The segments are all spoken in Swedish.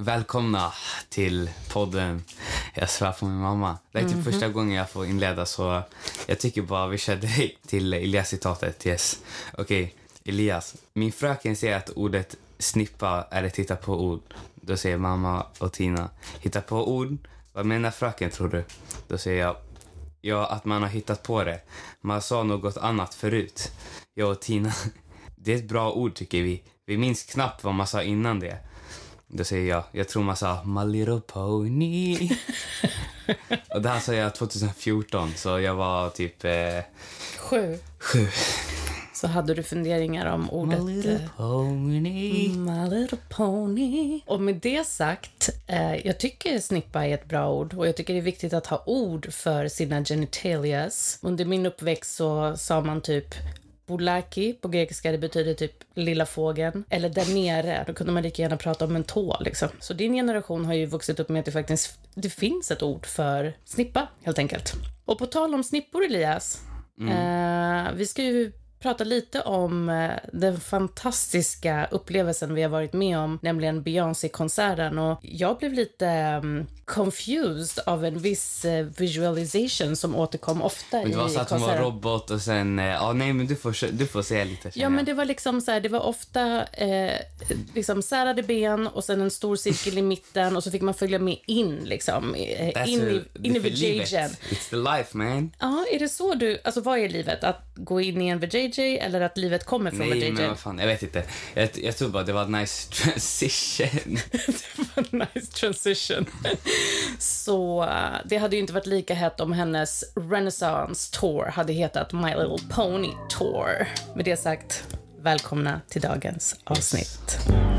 Välkomna till podden Jag svär på min mamma. Det är typ första gången jag får inleda så jag tycker bara vi kör direkt till Elias-citatet. Yes. Okej, Elias. Min fröken säger att ordet snippa är ett hitta på ord. Då säger mamma och Tina, hitta på ord? Vad menar fröken tror du? Då säger jag, ja att man har hittat på det. Man sa något annat förut. Jag och Tina, det är ett bra ord tycker vi. Vi minns knappt vad man sa innan det. Då säger jag, jag tror man sa My little pony. och det här sa jag 2014, så jag var typ eh, Sju. sju. Så hade du funderingar om ordet... My little eh, pony. My little pony. Och med det sagt, eh, jag tycker snippa är ett bra ord och jag tycker det är viktigt att ha ord för sina genitalias. Under min uppväxt så sa man typ Bolaki på grekiska, det betyder typ lilla fågeln. Eller där nere, då kunde man lika gärna prata om en tå liksom. Så din generation har ju vuxit upp med att det faktiskt det finns ett ord för snippa, helt enkelt. Och på tal om snippor, Elias. Eh, vi ska ju prata lite om eh, den fantastiska upplevelsen vi har varit med om, nämligen Beyoncé-konserten. Och jag blev lite um, confused av en viss eh, visualization som återkom ofta Men i det var så att hon var robot och sen... eh, Ja, nej, men du får, du får säga lite. Ja, men det var liksom så här, det var ofta eh, liksom särade ben och sen en stor cirkel i mitten och så fick man följa med in liksom, eh, That's in, a- in livet. VJjen. It's the life, man. Ja, är det så du, alltså vad är livet? Att gå in i en VJJ eller att livet kommer från Nej, VJJ? men vad fan, jag vet inte. Jag, jag tror bara det var en nice transition. det var en nice transition. Så eh, det hade ju inte varit lika hett om hennes Renaissance Tour hade hetat My Little Pony Tour. Med det sagt, välkomna till dagens avsnitt. Jag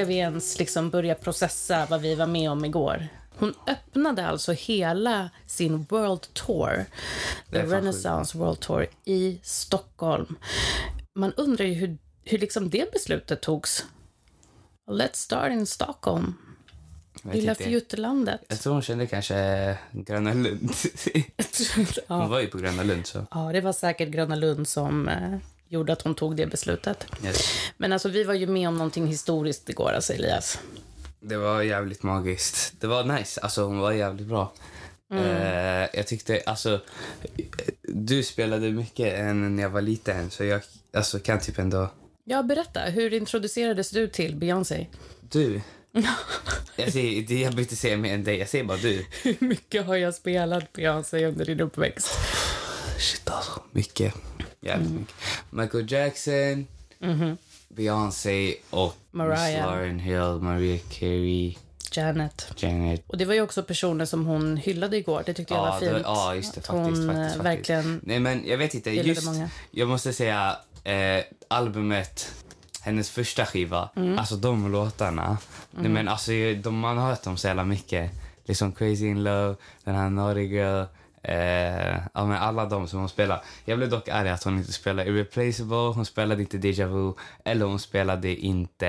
ska vi ens liksom börja processa vad vi var med om igår? Hon öppnade alltså hela sin World Tour, The Renaissance World Tour, i Stockholm. Man undrar ju hur, hur liksom det beslutet togs. Let's start in Stockholm, lilla fjuttelandet. Jag tror hon kände kanske Gröna Lund. Hon var ju på Gröna Lund, så... ja, det var säkert Gröna Lund som eh, gjorde att hon tog det beslutet. Yes. Men alltså, vi var ju med om någonting historiskt igår, alltså Elias. Det var jävligt magiskt. Det var nice. Alltså, hon var jävligt bra. Mm. Eh, jag tyckte, alltså... Du spelade mycket än när jag var liten, så jag alltså, kan typ ändå... Ja, berätta. Hur introducerades du till Beyoncé? Du. jag, säger, det- jag behöver inte säga mer än dig, jag säger bara du. Hur mycket har jag spelat Beyoncé under din uppväxt? Shit alltså. Mycket. Jävligt Mm. mycket. Michael Jackson, Beyoncé och. Mariah. Miss Lauryn Hill, Maria Carey, Janet. Janet. Och det var ju också personer som hon hyllade igår. Det tyckte jag var det var- fint. Ja, just det. Faktiskt, hon faktiskt, eh, faktiskt. verkligen... Nej, men jag vet inte. Just, många. jag måste säga, eh, albumet, hennes första skiva, Mm. alltså de låtarna. Nej, men alltså, de, man har hört dem så jävla mycket. Liksom Crazy in Love, den här Naughty Girl. Eh, ja, men alla de som hon spelar. Jag blev dock arg att hon inte spelade Irreplaceable, hon spelade inte Deja Vu eller hon spelade inte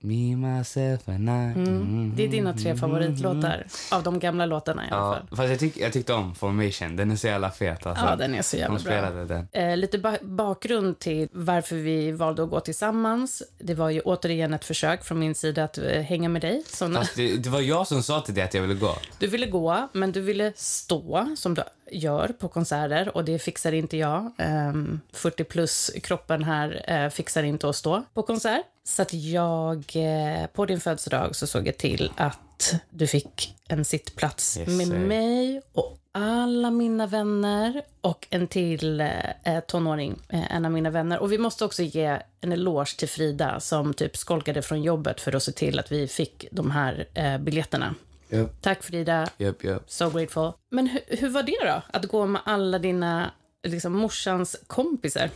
Me, Myself and I. Mm. Det är dina tre favoritlåtar. Av de gamla låtarna i alla Ja, fall. fast jag, tyck, jag tyckte om Formation. Den är så jävla fet. Alltså. Ja, den är så jävla Hon bra. spelade den. Eh, lite ba- bakgrund till varför vi valde att gå tillsammans. Det var ju återigen ett försök från min sida att eh, hänga med dig. Som Fast det, det var jag som sa till dig att jag ville gå. Du ville gå, men du ville stå som du gör på konserter och det fixar inte jag. Ehm, 40 plus kroppen här eh, fixar inte att stå på konsert. Så att jag eh, på din födelsedag så såg jag till att du fick en sittplats Yes, med mig och alla mina vänner och en till eh, tonåring, eh, en av mina vänner. Och vi måste också ge en eloge till Frida som typ skolkade från jobbet för att se till att vi fick de här eh, biljetterna. Japp, Tack Frida, japp, japp. So grateful. Men hur, hur var det då? Att gå med alla dina, liksom morsans kompisar?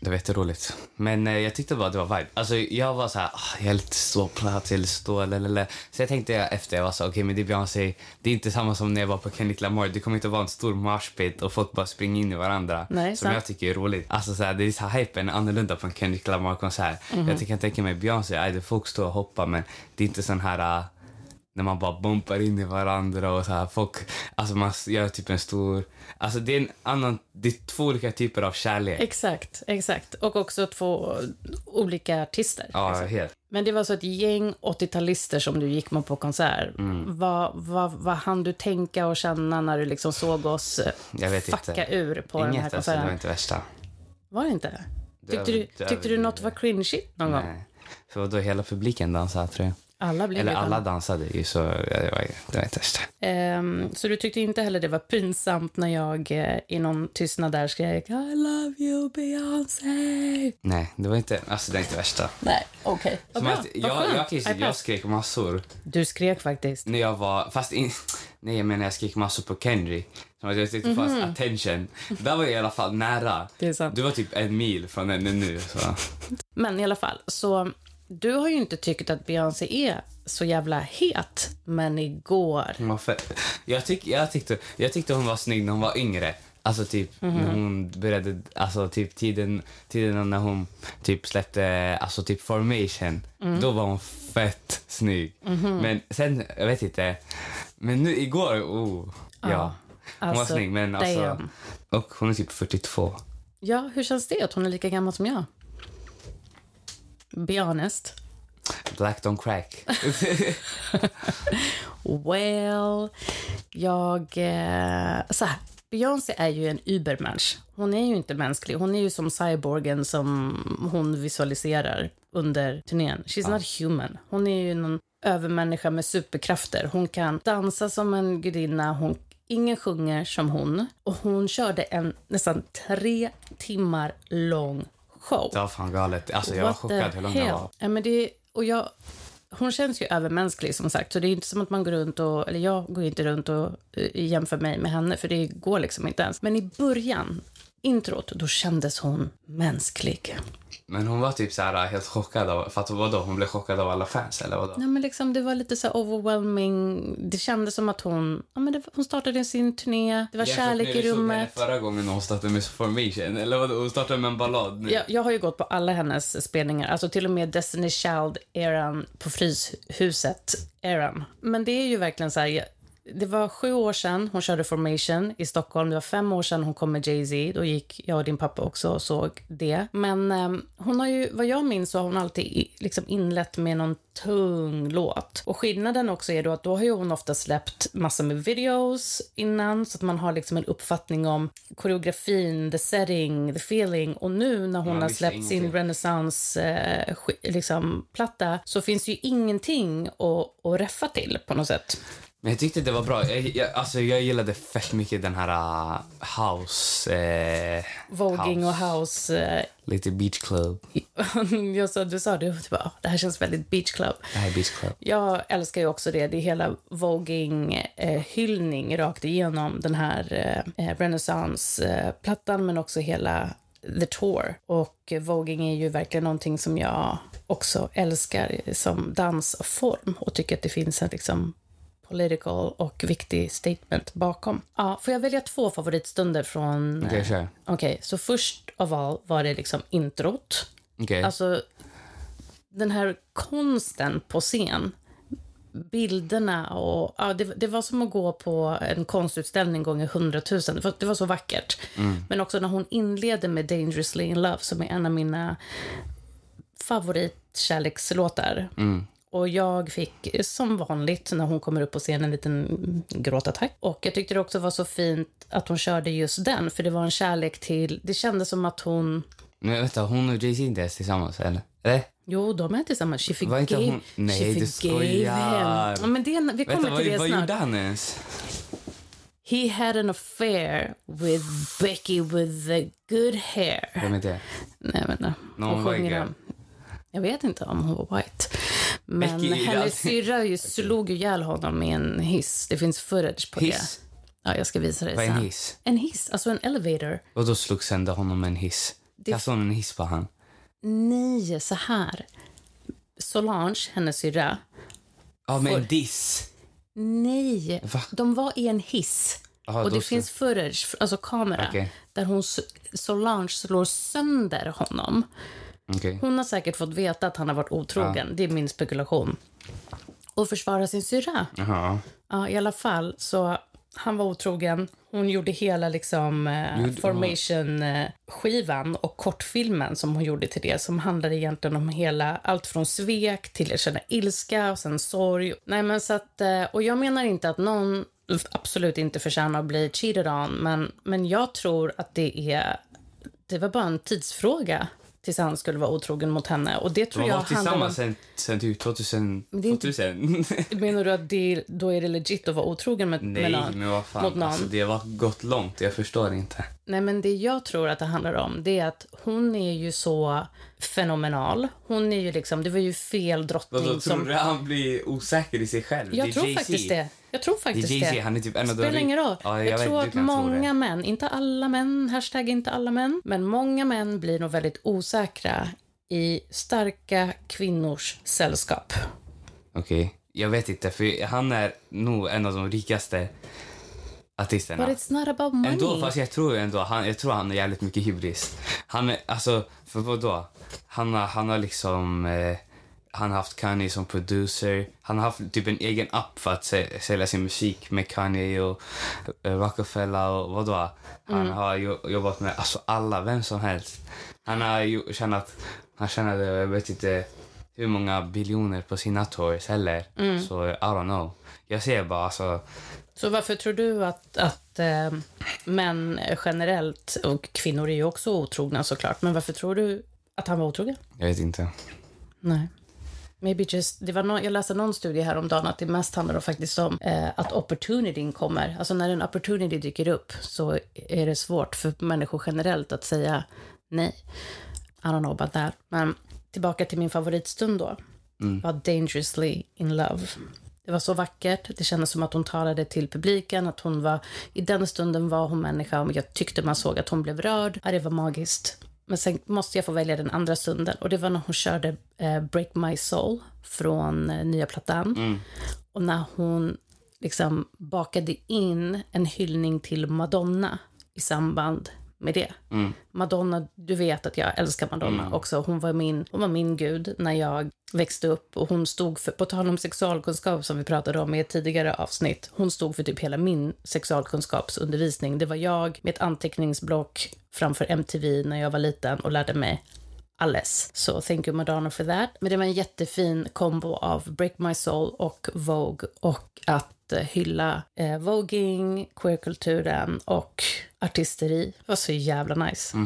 Det var jätteroligt. Men eh, jag tyckte bara det var vibe. Alltså jag var så här, ah, jag är lite ståplats stå, lalala. Så jag tänkte efter, jag var så okej men det är Beyoncé. Det är inte samma som när jag var på Kendrick Lamar. Det kommer inte vara en stor marshpit och folk bara springer in i varandra. Nej, som sant. jag tycker är roligt. Alltså så här, det är så här, hypen är annorlunda på en Kendrick Lamar-konsert. Mhm. Jag kan tänka mig Beyoncé, aj, folk står och hoppar men det är inte sån här... när man bara bumpar in i varandra och så här folk, alltså man gör typ en stor, alltså det är en annan, det är två olika typer av kärlek. Exakt, exakt. Och också två olika artister. Ja, Liksom. helt. Men det var så ett gäng 80-talister som du gick med på konsert. Mm. Vad, vad, vad hann du tänka och känna när du liksom såg oss eh, fucka inte. ur på den här Inget, alltså, det konserten? var inte värsta. Var det inte? Tyckte du, tyckte du något var cringy någon gång? Nej. Så då hela publiken dansade tror jag. Alla blev Eller alla dansade ju så det var, det var inte. Ehm, så du tyckte inte heller det var pinsamt när jag eh, i någon tystnad där skrek I love you Beyoncé? Nej, det var inte, alltså det var inte värsta. Nej, okej. Bra. att Vad jag, jag, jag, jag skrek massor Du skrek faktiskt. när jag var, fast in, nej jag menar jag skrek massor på Kendrick. Som att jag tyckte det fanns attention. Där var jag i alla fall nära. Är. Du var typ en mil från henne nu. Så. Men i alla fall, så du har ju inte tyckt att Beyoncé är så jävla het, men igår... Hon var. Jag, tyck, jag, tyckte, jag tyckte hon var snygg när hon var yngre. Alltså typ Mhm. när hon började, alltså typ tiden, tiden när hon typ släppte, alltså typ Formation. Mm. Då var hon fett snygg. Mhm. Men sen, jag vet inte. Men nu igår, oh. Ja. Hon var alltså, snygg men alltså. damn. Och hon är typ 42. Ja, hur känns det att hon är lika gammal som jag? Be honest. Black don't crack. Well, jag... Eh, så här, Beyoncé är ju en übermensch. Hon är ju inte mänsklig. Hon är ju som cyborgen som hon visualiserar under turnén. She's not human. Hon är ju någon övermänniska med superkrafter. Hon kan dansa som en gudinna. Hon, ingen sjunger som hon. Och hon körde en nästan tre timmar lång show. Var fan galet. Alltså jag var What chockad hur lång den var. Ja, men det, och jag, hon känns ju övermänsklig som sagt. Så det är inte som att man går runt och, eller jag går inte runt och uh, jämför mig med henne. För det går liksom inte ens. Men i början, introt, då kändes hon mänsklig. Men hon var typ så här helt chockad av, för att vadå, hon blev chockad av alla fans eller vadå? Nej, men liksom, det var lite så overwhelming. Det kändes som att hon, ja, men det, hon startade sin turné. Det var Jämfört kärlek i rummet. förra gången hon startade med Formation, eller vadå, hon startade med en ballad nu. Jag, jag har ju gått på alla hennes spelningar, alltså till och med Destiny Child-eran på Fryshuset-eran. Men det är ju verkligen så här, det var sju år sedan hon körde Formation i Stockholm. Det var fem år sedan hon kom med Jay-Z. Då gick jag och din pappa också och såg det. Men ehm, hon har ju, vad jag minns så har hon alltid i, liksom inlett med någon tung låt. Och skillnaden också är då att då har ju hon ofta släppt massor med videos innan så att man har liksom en uppfattning om koreografin, the setting, the feeling. Och nu när hon Man har släppt sin renässans eh, liksom, platta så finns ju ingenting att, att reffa till på något sätt. Men jag tyckte det var bra. Jag, jag, alltså jag gillade fett mycket den här uh, house... Eh, Voging och house. Eh, Lite beach club. jag sa, du sa det, och bara, "Ah, det här känns väldigt beach club. Det här är beach club. Jag älskar ju också det. Det är hela voging-hyllning rakt igenom den här eh, Renaissance-plattan, men också hela The Tour. Och voging är ju verkligen någonting som jag också älskar som dansform och tycker att det finns en liksom political och viktig statement bakom. Ja, får jag välja två favoritstunder från... Okej, kör. Okej, så först av all var det liksom introt. Okej. Alltså, den här konsten på scen, bilderna och... Ja, det, det var som att gå på en konstutställning gånger hundratusen. Det var, det var så vackert. Men också när hon inleder med Dangerously in Love, som är en av mina favoritkärlekslåtar. Och jag fick som vanligt när hon kommer upp på scenen en liten gråtattack. Och jag tyckte det också var så fint att hon körde just den, för det var en kärlek till... Det kändes som att hon... Men vänta, hon och Jay-Z inte ens tillsammans, eller? Eller? Jo, de är tillsammans. She Var inte forgave, hon- Nej, she du skojar. Ja, men det, vi kommer Vänta, vad, till det vad snart. gjorde han ens? He had an affair with Becky with the good hair. Vem är det? Nej, men nej. Någon Hon sjunger om... Jag vet inte om hon var white. Men Becky hennes syrra ju slog ju ihjäl honom med en hiss. Det finns footage på det. Hiss? Ja, jag ska visa dig Vad är en sen. hiss? En hiss, alltså en elevator. Och då slog sönder honom en hiss. Kastade hon en hiss på han? Nej, så här. Solange, hennes syrra. Ja, men Får- en diss. Nej, Va? de var i en hiss. Jaha, och det så. finns footage, alltså kamera, Okej. där hon, Solange slår sönder honom. Okej. Hon har säkert fått veta att han har varit otrogen. Det är min spekulation. Och försvara sin syrra. Ja, i alla fall. Så han var otrogen. Hon gjorde hela liksom, eh, Formation-skivan och kortfilmen som hon gjorde till det som handlade egentligen om hela, allt från svek till att känna ilska och sen sorg. Nej, men så att, eh, och jag menar inte att någon absolut inte förtjänar att bli cheated on, men, men jag tror att det är, det var bara en tidsfråga tills han skulle vara otrogen mot henne. Och det De tror har jag varit handlar om... tillsammans sen, sen typ 2000. det är inte- 2000. Menar du att det, då är det legit att vara otrogen med, med Nej, någon? men vad fan. mot någon? Alltså, det har gått långt. Jag förstår inte. Nej, men det jag tror att det handlar om det är att hon är ju så fenomenal. Hon är ju liksom, det var ju fel drottning Vadå, tror som... du han blir osäker i sig själv? Jag tror faktiskt det. Jag tror Det faktiskt Jay-Z, det. han är typ en av de... Spelar ingen roll. Ja, jag jag, vet, tror att tro många det. män, inte alla män, hashtag inte alla män, men många män blir nog väldigt osäkra i starka kvinnors sällskap. Okej. Jag vet inte, för han är nog en av de rikaste artisterna. But it's not about money. Ändå, fast jag tror ändå han, jag tror han har jävligt mycket hybris. Han är, alltså, för vadå? Han har, han har liksom, eh, han har haft Kanye som producer. Han har haft typ en egen app för att sä- sälja sin musik med Kanye och eh, Rockefeller och vadå? Han Mm. har jo, jobbat med alltså alla, vem som helst. Han har tjänat, han tjänade, jag vet inte hur många biljoner på sina tours heller. Mm. Så I don't know. Jag ser bara alltså, Så varför tror du att, att eh, män generellt, och kvinnor är ju också otrogna såklart, men varför tror du att han var otrogen? jag vet inte. Nej. Maybe just, det var nå jag läste någon studie här om dagen att det mest handlar faktiskt om eh, att opportunityn kommer. Alltså när en opportunity dyker upp så är det svårt för människor generellt att säga nej. I don't know about that. Men tillbaka till min favoritstund då. Var Dangerously in Love. Det var så vackert. Det kändes som att hon talade till publiken. Att hon var, I den stunden var hon människa och jag tyckte man såg att hon blev rörd. Ja, det var magiskt. Men sen måste jag få välja den andra stunden. Och det var när hon körde eh, Break My Soul från eh, nya plattan. Och när hon liksom bakade in en hyllning till Madonna i samband med det. Madonna, du vet att jag älskar Madonna också. Hon var, min, hon var min gud när jag växte upp. Och hon stod för, på tal om sexualkunskap som vi pratade om i ett tidigare avsnitt. Hon stod för typ hela min sexualkunskapsundervisning. Det var jag med ett anteckningsblock framför MTV när jag var liten och lärde mig alles. Så thank you Madonna for that. Men det var en jättefin kombo av Break My Soul och Vogue och att eh, hylla eh, voging, queerkulturen och artisteri. Det var så jävla nice.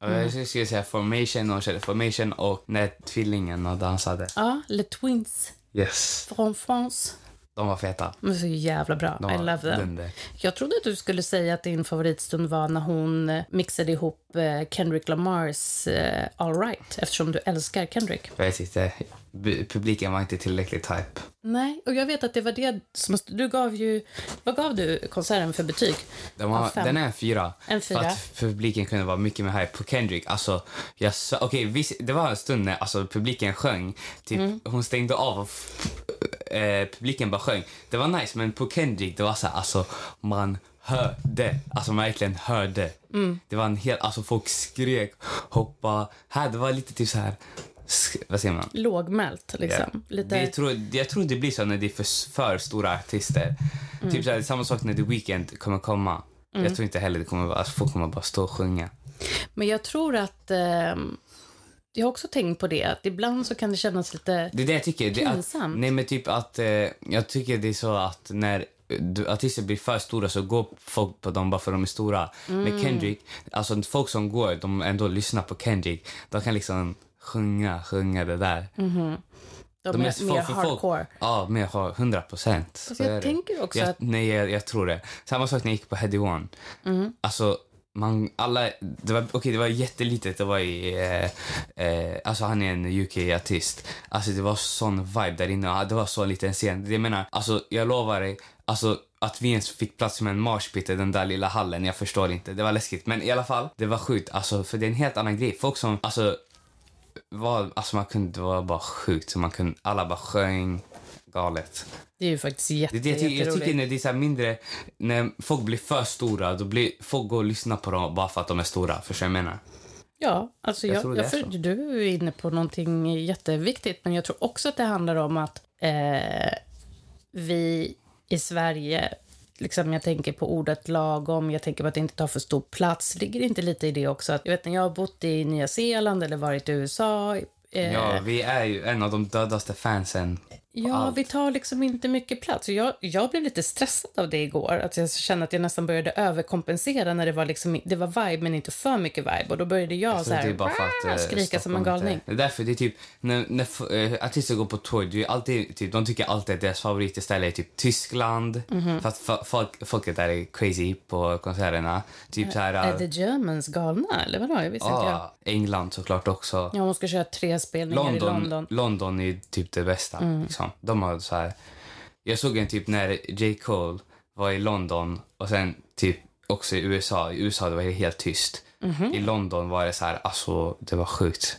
Och Jag skulle säga formation och körde formation och när tvillingen och dansade. Ja, Les Twins Yes, från France. De var feta. De är så jävla bra. De I var love them. dunder. Jag trodde att du skulle säga att din favoritstund var när hon mixade ihop eh, Kendrick Lamars eh, All Right, eftersom du älskar Kendrick. Jag publiken var inte tillräckligt hype. Nej, och jag vet att det var det som... Du gav ju... Vad gav du konserten för betyg? Den, var, den är en fyra. En fyra. För att publiken kunde vara mycket mer hype på Kendrick. Alltså, jag sa, okej, visst, det var en stund när alltså, publiken sjöng. Typ, Mm. Hon stängde av och eh, publiken bara sjöng. Det var nice, men på Kendrick, det var så här, alltså, man hörde. Alltså man verkligen hörde. Mm. Det var en hel, alltså folk skrek, hoppa. Här, det var lite typ så här, vad säger man? Lågmält, liksom. Ja. Lite... Det tror, jag tror det blir så när det är för, för stora artister. Mm. Typ så här, samma sak när The Weeknd kommer komma. Jag tror inte heller det kommer vara, alltså folk kommer bara stå och sjunga. Men jag tror att... ehm, jag har också tänkt på det, att ibland så kan det kännas lite... Det är det jag tycker. Det är att, Pinsamt. nej men typ att, eh, jag tycker det är så att när du, artister blir för stora så går folk på dem bara för att de är stora. Mm. Med Kendrick, alltså folk som går, de ändå lyssnar på Kendrick. De kan liksom sjunga, sjunga det där. De, De är, är mer folk- hardcore. Ja, mer har 100 procent. Alltså, jag tänker också jag, att- Nej, jag, jag tror det. Samma sak när jag gick på Heady One. Mm. Alltså, man, alla, det var, okej det var jättelitet, det var i, eh, eh, alltså han är en UK-artist. Alltså det var sån vibe där inne, det var så liten scen. Jag menar, alltså jag lovar dig, alltså att vi ens fick plats med en marshpit i den där lilla hallen, jag förstår inte. Det var läskigt. Men i alla fall, det var sjukt. Alltså, för det är en helt annan grej. Folk som, alltså, var, alltså man kunde, det var bara sjukt. Man kunde, alla bara sjöng galet. Det är ju faktiskt jätte, Det, jag, ty- jag tycker när det är så mindre, när folk blir för stora, då blir folk går och lyssnar på dem bara för att de är stora. Förstår du jag menar? Ja, alltså Jag jag, jag, för, du är inne på någonting jätteviktigt, men jag tror också att det handlar om att eh, vi i Sverige, liksom jag tänker på ordet lagom, jag tänker på att det inte tar för stor plats. Ligger det inte lite i det också? Att, jag vet när jag har bott i Nya Zeeland eller varit i USA, eh, Ja, vi är ju en av de dödaste fansen. Ja, allt. vi tar liksom inte mycket plats. Jag, jag blev lite stressad av det igår. Att jag kände att jag nästan började överkompensera när det var, liksom, det var vibe men inte för mycket vibe. Och då började jag, Så så här, att, "Ah", eh, skrika som en Stockholm inte- galning. Det är därför det är typ, när, när eh, artister går på tour, det är alltid, typ, de tycker alltid att deras favoritställe är typ Tyskland. Mhm. För att folk, folket där är crazy på konserterna. Typ så här... Är the Germans galna, eller vadå? Jag visste inte jag. ja, England såklart också. Ja, hon ska köra tre spelningar London, i London. Mm. London är typ det bästa. Liksom. De har så här, jag såg en typ när J. Cole var i London och sen typ också i USA. I USA det var det helt tyst. Mhm. I London var det så här, alltså det var sjukt.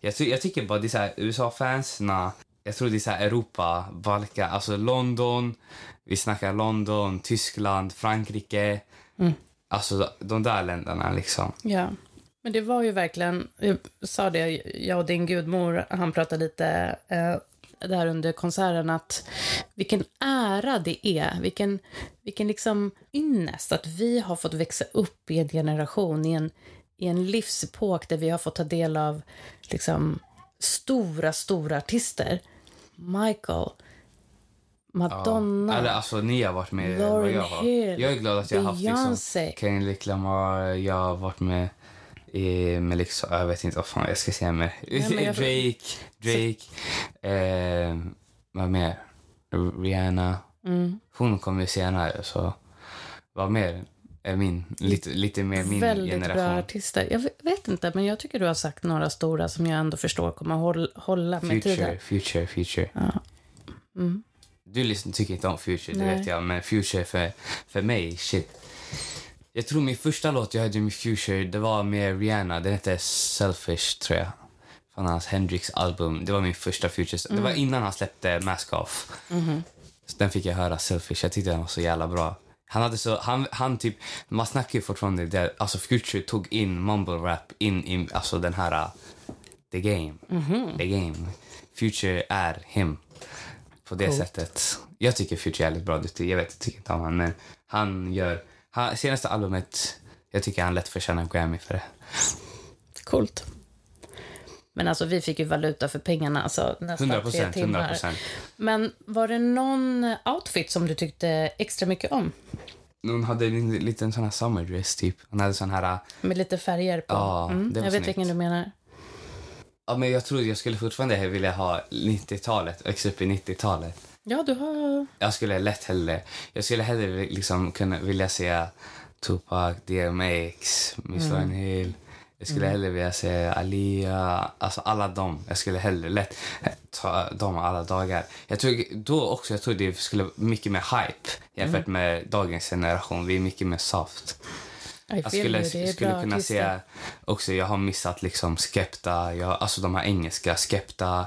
Jag, ty- jag tycker bara det är USA-fansna, jag tror det är så här Europa, Balkan, alltså London, vi snackar London, Tyskland, Frankrike. Mm. Alltså de där länderna liksom. Ja. Men det var ju verkligen, jag sa det, jag och din gudmor, han pratade lite eh, där under konserten att vilken ära det är, vilken, vilken liksom ynnest att vi har fått växa upp i en generation, i en, i en livsepok där vi har fått ta del av liksom stora, stora artister. Michael, Madonna, Eller alltså ni har varit med vad Lauryn jag har. Hill, Jag är glad att jag har haft liksom. Kendrick Lamar, jag har varit med i, med liksom, jag vet inte vad fan jag ska säga mer. Drake, Drake, eh, vad mer? Rihanna. Mm. Hon kommer ju senare så vad mer är min, lite, lite mer min Väldigt bra generation. artister. Jag vet- inte, men jag tycker du har sagt några stora som jag ändå förstår kommer håll, hålla med Future, tiden. Future, Future. Ja. Mm. Du lyssnar, tycker inte om Future, det Nej. vet jag. Men Future för, för mig, shit. Jag tror min första låt jag hörde med Future, det var med Rihanna. Den hette Selfish, tror jag. Från hans Hendrix album. Det var min första Future. Det var innan han släppte Mask Off. Så den fick jag höra, Selfish. Jag tyckte den var så jävla bra. Han hade så, han, han typ, man snackar ju fortfarande det, alltså Future tog in mumble rap in i, alltså den här, uh, the game. The game. Future är him. På det Coolt. sättet. Jag tycker Future är jävligt bra. Jag vet, jag tycker inte om honom, men han gör, han, senaste albumet, jag tycker han lätt förtjänar Grammy för det. Coolt. Men alltså, vi fick ju valuta för pengarna, alltså nästan 100 tre procent, timmar. 100 procent. Men var det någon outfit som du tyckte extra mycket om? Hon hade en liten sån här summer dress typ. Hon hade sån här, Med lite färger på? Ja, mm, jag vet snyggt. vilken du menar. ja men jag tror jag skulle fortfarande vilja ha 90-talet, växa upp i 90-talet. Ja, du har... Jag skulle lätt hellre, jag skulle hellre liksom kunna vilja se Tupac, DMX, Miss Mm. Hill. Jag skulle hellre vilja se Alia, alltså alla dem. Jag skulle hellre lätt ta dem alla dagar. Jag tror då också, jag tror det skulle vara mycket mer hype jämfört Mm. med dagens generation. Vi är mycket mer soft. Jag skulle, är skulle bra kunna se också, jag har missat liksom Skepta, jag, alltså de här engelska, Skepta.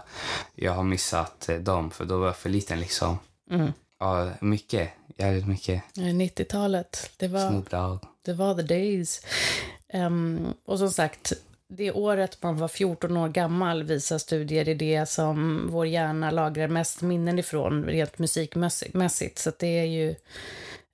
Jag har missat eh, dem för då var jag för liten liksom. Mm. Ja, mycket. Jävligt mycket. Eh, 90-talet, det var... Det var the days. Ehm, och som sagt, det året man var 14 år gammal visar studier är det som vår hjärna lagrar mest minnen ifrån rent musikmässigt. Så det är ju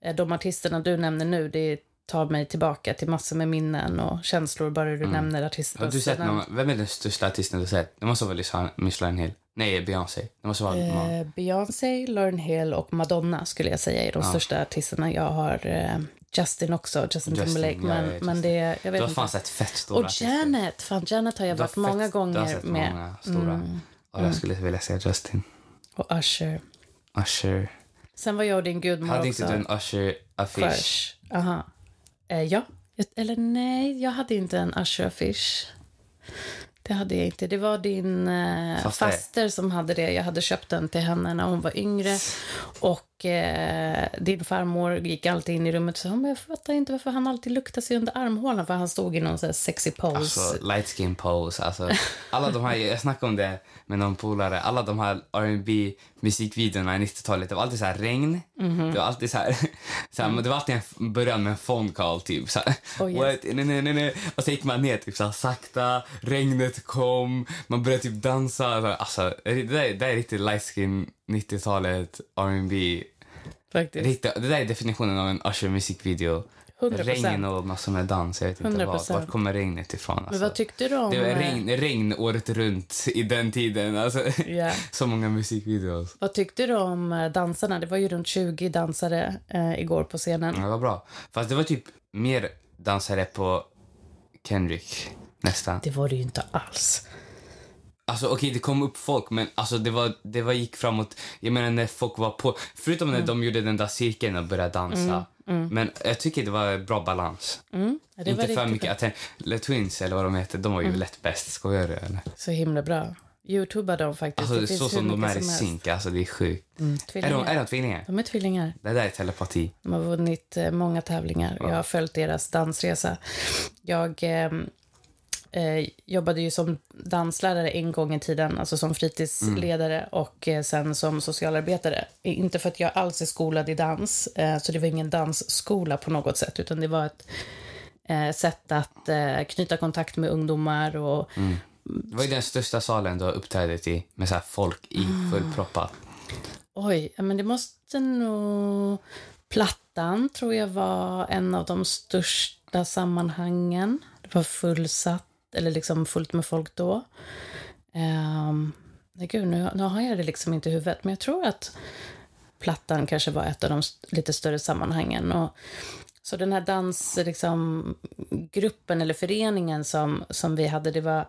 eh, de artisterna du nämner nu, det tar mig tillbaka till massor med minnen och känslor bara du nämner artisterna. Mm. Har du sett någon, vem är den största artisten du sett? Det måste vara Lisa- Miss Lauryn Hill. Nej, Beyoncé. Det måste vara. Eh, Beyoncé, Lauryn Hill och Madonna skulle jag säga är de största artisterna. Jag har eh, Justin också, Justin, Justin, Timberlake. ja, Men, jag vet men Justin. det, jag Du vet har inte. fan sett fett stora Och. Janet, fan Janet har jag Du varit många fett- Du har gånger sett med. Mm. många stora. Och jag skulle vilja säga Justin. Och Usher. Usher. Sen var jag och din gudmor Hade också. inte du en Usher-affisch? Aha. Eh, ja, Eller nej, jag hade inte en Usher-affisch. Det hade jag inte. Det var din eh, faster som hade det. Jag hade köpt den till henne när hon var yngre. Och eh, din farmor gick alltid in i rummet och sa men jag fattar inte varför han alltid luktar sig under armhålan. För han stod i någon så här sexy pose. Alltså light skin pose, alltså alla de här, jag snackade om det med någon polare, alla de här R&B musikvideorna i 90-talet, det var alltid så här regn, Mhm. det var alltid så här, så här men det var alltid en början med en phone call typ så här, Oh, yes. nej, nej, nej. och så gick man ner typ så här sakta, regnet kom, man började typ dansa, alltså det där, det där är riktigt light skin 90-talet R&B Faktiskt. Riktigt, det där är definitionen av en Usher musikvideo. 100%. Regn och massor med dans. Jag vet inte vad. 100%. Vart kommer regnet ifrån? Alltså. Men vad tyckte du om... det var eh, regn, regn året runt i den tiden. Alltså, Ja. Så många musikvideos. Vad tyckte du om eh, dansarna? Det var ju runt 20 dansare eh, igår på scenen. Ja, det var bra. Fast det var typ mer dansare på Kendrick nästan. Det var det ju inte alls. Alltså okej, det kom upp folk, men alltså det var, det var gick framåt. Jag menar när folk var på, förutom Mm. när de gjorde den där cirkeln och började dansa. Men jag tycker det var bra balans. Mm. Var Inte för mycket. bra. Atten- Le Twins eller vad de heter, de var ju lätt bäst. Skojar du eller? Så himla bra. Youtubea dem faktiskt. Alltså det så som de är i synk, alltså det är sjukt. Mm, Är de, är de tvillingar? De är tvillingar. Det där är telepati. De har vunnit eh, många tävlingar. Jag har följt deras dansresa. Jag eh, eh, jobbade ju som danslärare en gång i tiden, alltså som fritidsledare och eh, sen som socialarbetare. Inte för att jag alls är skolad i dans, eh, så det var ingen dansskola på något sätt, utan det var ett eh, sätt att eh, knyta kontakt med ungdomar och Det var ju den största salen du har uppträdit i med så folk i fullproppat. Oj, ja, men det måste nog... Plattan tror jag var en av de största sammanhangen. Det var fullsatt, eller liksom fullt med folk då. Um, nej, gud, nu, nu har jag det liksom inte i huvudet, men jag tror att Plattan kanske var ett av de lite större sammanhangen. Och, så den här dansgruppen liksom, gruppen eller föreningen som, som vi hade, det var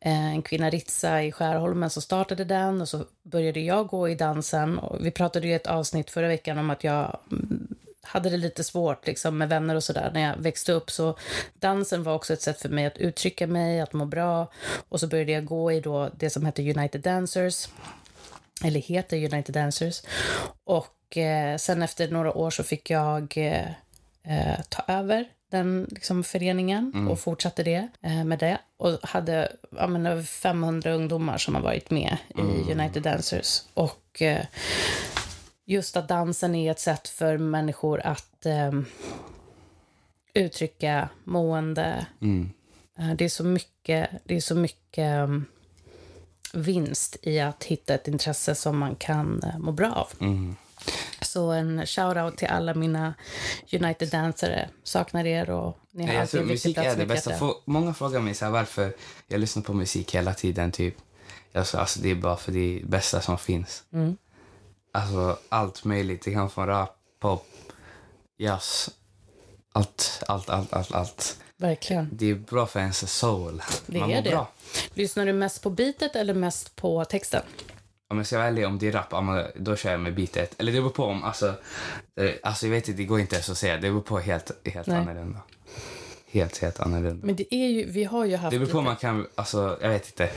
eh, en kvinna Ritsa, i Skärholmen som startade den och så började jag gå i dansen. Och vi pratade ju i ett avsnitt förra veckan om att jag hade det lite svårt liksom, med vänner och sådär när jag växte upp. Så dansen var också ett sätt för mig att uttrycka mig, att må bra. Och så började jag gå i då det som hette United Dancers eller heter United Dancers. Och eh, sen efter några år så fick jag eh, eh, ta över den liksom, föreningen och fortsatte det eh, med det. Och hade ja, men, över 500 ungdomar som har varit med i United Dancers. Och eh, just att dansen är ett sätt för människor att eh, uttrycka mående. Eh, det är så mycket, det är så mycket um, vinst i att hitta ett intresse som man kan eh, må bra av. Så en shout-out till alla mina United-dansare. Saknar er och ni har Jag alltid musik är det bästa. Få- Många frågar mig så här, varför jag lyssnar på musik hela tiden. Typ. Jag sa, alltså, det är bara för det bästa som finns. Mm. Alltså allt möjligt. Det kan vara från rap, pop, jazz. Allt, allt, allt, allt, allt. Verkligen. Det är bra för ens soul. Det Man är det. bra. Lyssnar du mest på beatet eller mest på texten? Om jag ska vara ärlig, om det är rap, då kör jag med beatet. Eller det beror på om, alltså, eh, alltså jag vet inte, det går inte ens att säga. Det beror på helt, helt Nej. annorlunda. Helt, helt annorlunda. Men det är ju, vi har ju haft Det beror på lite- man kan, alltså jag vet inte.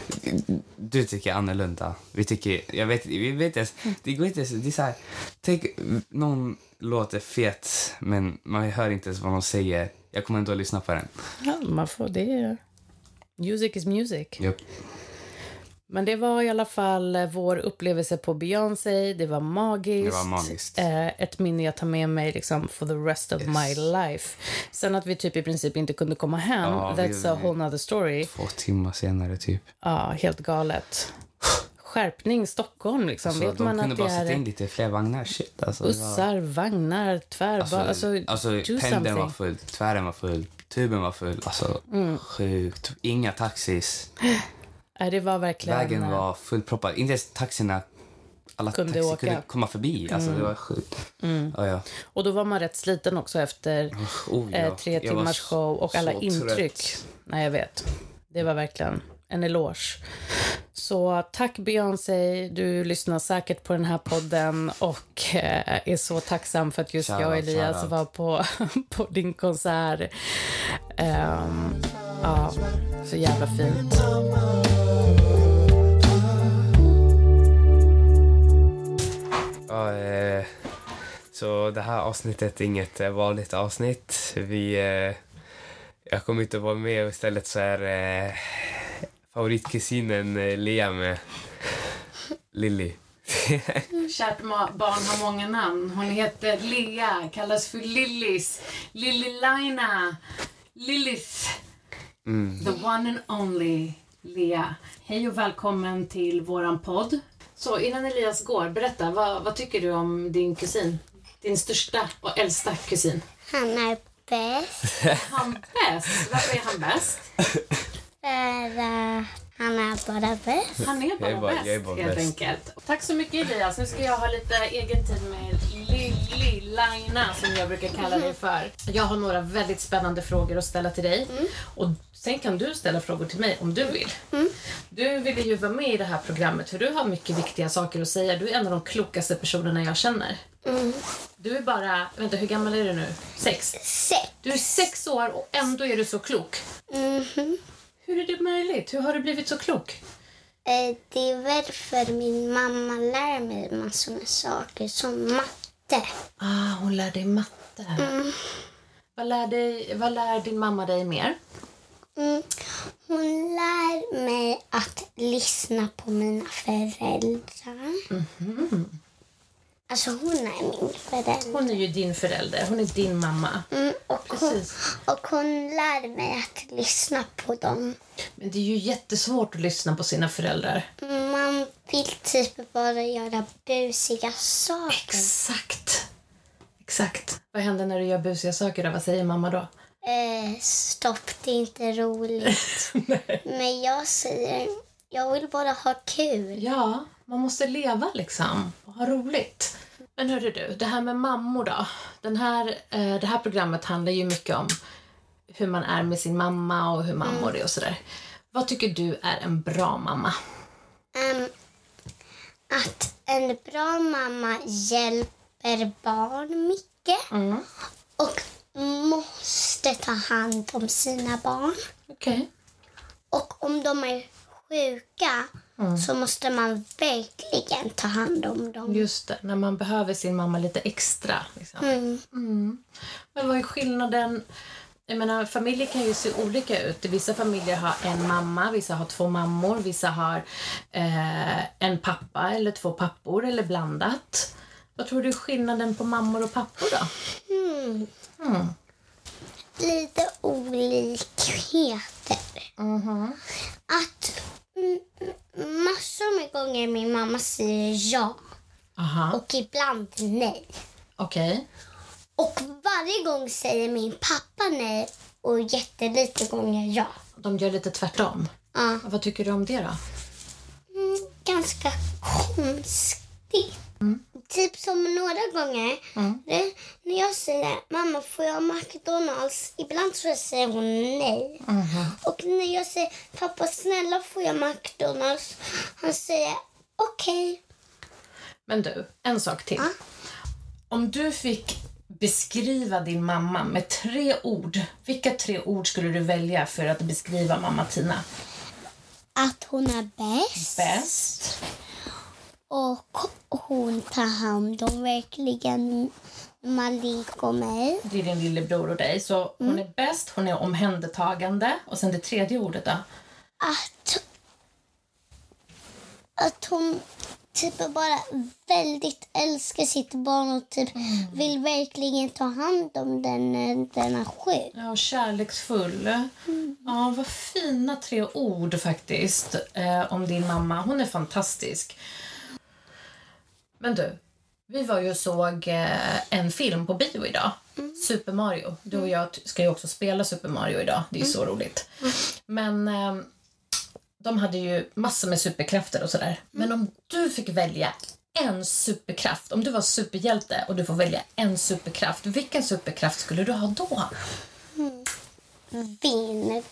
Du tycker annorlunda. Vi tycker, jag vet, vi vet ens, det går inte ens, det är så här, tänk någon låter fet men man hör inte ens vad de säger. Jag kommer ändå att lyssna på den. Ja, man får det. Music is music. Japp. Men det var i alla fall eh, vår upplevelse på Beyoncé. Det var magiskt. Det var magiskt. Eh, ett minne jag tar med mig liksom for the rest of Yes. my life. Sen att vi typ i princip inte kunde komma hem, Ja, vi- that's a whole nother story. Två timmar senare typ. Ja, helt galet. Skärpning Stockholm liksom. Så Vet Alltså, de man kunde att det bara sätta in är lite fler vagnar. Shit alltså. det var- bussar, vagnar, tvärbar. Alltså, Alltså, alltså pendeln something. var full, tvären var full, tuben var full. Alltså Mm. sjukt. Inga taxis. Nej, det var verkligen... Vägen eh, var fullproppad. Inte ens taxierna alla Kunde taxi åka. kunde komma förbi. Alltså, Det var sjukt. Ja, ja. Och då var man rätt sliten också efter Oh, ja. eh, tre timmars show och alla intryck. trött. Nej, jag vet. Det var verkligen en eloge. Så tack Beyoncé, du lyssnar säkert på den här podden och eh, är så tacksam för att just jag och Elias shoutout. var på, på din konsert. Ehm, ja, så jävla fint. Ja, eh, så det här avsnittet är inget eh, vanligt avsnitt. Vi, eh, jag kommer inte att vara med och istället så är eh, favoritkusinen eh, Lea med Lilly. Kärt ma- barn har många namn. Hon heter Lea, kallas för Lillis, Lillilaina, Lilith. Mm. The one and only Lea. Hej och välkommen till våran podd. Så innan Elias går, berätta, vad, vad tycker du om din kusin? Din största och äldsta kusin. Han är bäst Han bäst? Varför är han bäst? för att han är bara bäst. Han är bara, Jag är bara- bäst, jag är bara helt bäst. enkelt. Tack så mycket Elias. Nu ska jag ha lite egen tid med Laina som jag brukar kalla dig för. Jag har några väldigt spännande frågor att ställa till dig. Och sen kan du ställa frågor till mig om du vill. Du ville ju vara med i det här programmet för du har mycket viktiga saker att säga. Du är en av de klokaste personerna jag känner. Du är bara, vänta hur gammal är du nu? Sex? Sex. Du är sex år och ändå är du så klok. Mhm. Hur är det möjligt? Hur har du blivit så klok? Eh, Det är väl för min mamma lär mig massor med saker som matte. Ah, hon lär dig matte. Vad, lär dig, vad lär din mamma dig mer? Mm. Hon lär mig att lyssna på mina föräldrar. Alltså hon är min förälder. Hon är ju din förälder. Hon är din mamma. Mm, och, hon, Precis. och hon lär mig att lyssna på dem. Men det är ju jättesvårt att lyssna på sina föräldrar. Man vill typ bara göra busiga saker. Exakt. Exakt. Vad händer när du gör busiga saker då? Vad säger mamma då? Eh, stopp, det är inte roligt. Men jag säger, jag vill bara ha kul. Ja, man måste leva liksom och ha roligt. Men hörru du, det här med mammor då. Den här, eh, det här programmet handlar ju mycket om hur man är med sin mamma och hur mammor är och sådär. Vad tycker du är en bra mamma? Ehm, att en bra mamma hjälper barn mycket Mm. och måste ta hand om sina barn. Okej. Och om de är sjuka Mm. så måste man verkligen ta hand om dem. Just det, när man behöver sin mamma lite extra. Liksom. Mm. Men vad är skillnaden? Jag menar, familjer kan ju se olika ut. Vissa familjer har en mamma, vissa har två mammor, vissa har eh, en pappa eller två pappor eller blandat. Vad tror du är skillnaden på mammor och pappor då? Mm. Mm. Lite olikheter. Att mm, massor med gånger min mamma säger ja Aha, och ibland nej. okej. Och varje gång säger min pappa nej och jättelite gånger ja. De gör lite tvärtom. Ja, Vad tycker du om det då? mm, ganska konstigt. Typ som några gånger det, när jag säger mamma får jag McDonalds? Ibland så säger hon nej. Och när jag säger pappa snälla får jag McDonalds? Han säger okej. Men du, en sak till. Om du fick beskriva din mamma med tre ord, vilka tre ord skulle du välja för att beskriva mamma Tina? Att hon är bäst. Bäst. Och hon tar hand om verkligen Malik och mig. Det är din lillebror och dig. Så hon är bäst, hon är omhändertagande. Och sen det tredje ordet då? Att, att hon typ bara väldigt älskar sitt barn och typ vill verkligen ta hand om den när den är sjuk. Ja, kärleksfull. Ja, vad fina tre ord faktiskt eh, om din mamma. Hon är fantastisk. Men du, vi var ju och såg eh, en film på bio idag. Super Mario. Du och jag t- ska ju också spela Super Mario idag. Det är ju så roligt. Men eh, de hade ju massor med superkrafter och sådär. Men om du fick välja en superkraft, om du var superhjälte och du får välja en superkraft, vilken superkraft skulle du ha då? Vind.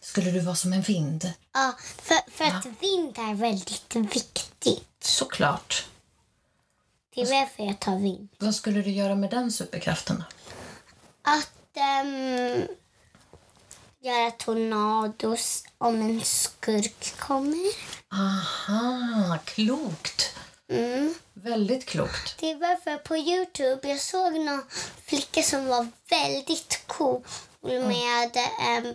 Skulle du vara som en vind? Ja, för, för att vind är väldigt viktigt. Såklart. Det är därför jag tar vind. Vad skulle du göra med den superkraften? då? Att ehm, göra tornados om en skurk kommer. Aha, klokt. Mm. Väldigt klokt. Det var för på Youtube jag såg någon flicka som var väldigt cool med ehm,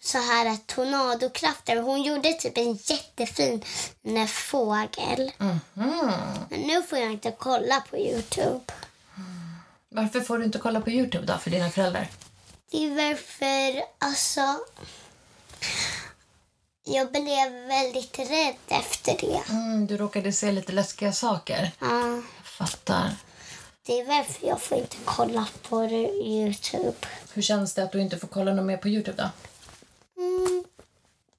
så här tornadokrafter. Hon gjorde typ en jättefin fågel. Men nu får jag inte kolla på Youtube. Varför får du inte kolla på Youtube då för dina föräldrar? Det är varför, alltså... Jag blev väldigt rädd efter det. Mm, du råkade se lite läskiga saker. Ja, fattar. det är varför jag får inte kolla på Youtube. Hur känns det att du inte får kolla något mer på Youtube då? Mm,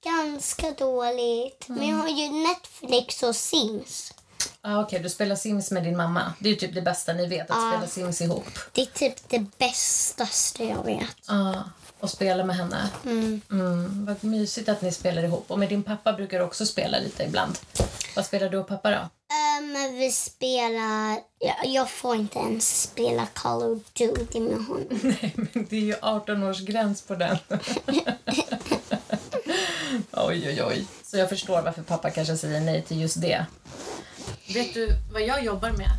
ganska dåligt. Men jag har ju Netflix och Sims. Ah, Okej, du spelar Sims med din mamma. Det är typ det bästa ni vet, att spela Sims ihop. Det är typ det bästaste jag vet. Ah, och spela med henne. Mm, vad mysigt att ni spelar ihop. Och med din pappa brukar du också spela lite ibland. Vad spelar du och pappa då? Um, vi spelar... Jag, jag får inte ens spela Call of Duty med honom. Nej, men det är ju 18 års gräns på den. oj, oj, oj. Så jag förstår varför pappa kanske säger nej till just det. Vet du vad jag jobbar med?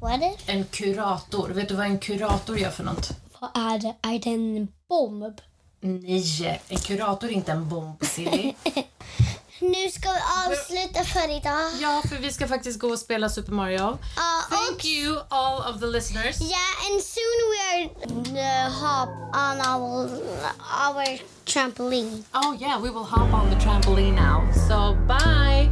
Vad är det? En kurator. Vet du vad en kurator gör för något? Vad är det? Är det en bomb? Nej, en kurator är inte en bomb, Silly. Nu ska vi avsluta för idag. ja, för vi ska faktiskt gå och spela Super Mario. Ja, Thank you all of the listeners. yeah, and soon we are uh, hop on our our trampoline. Oh yeah, we will hop on the trampoline now. So bye!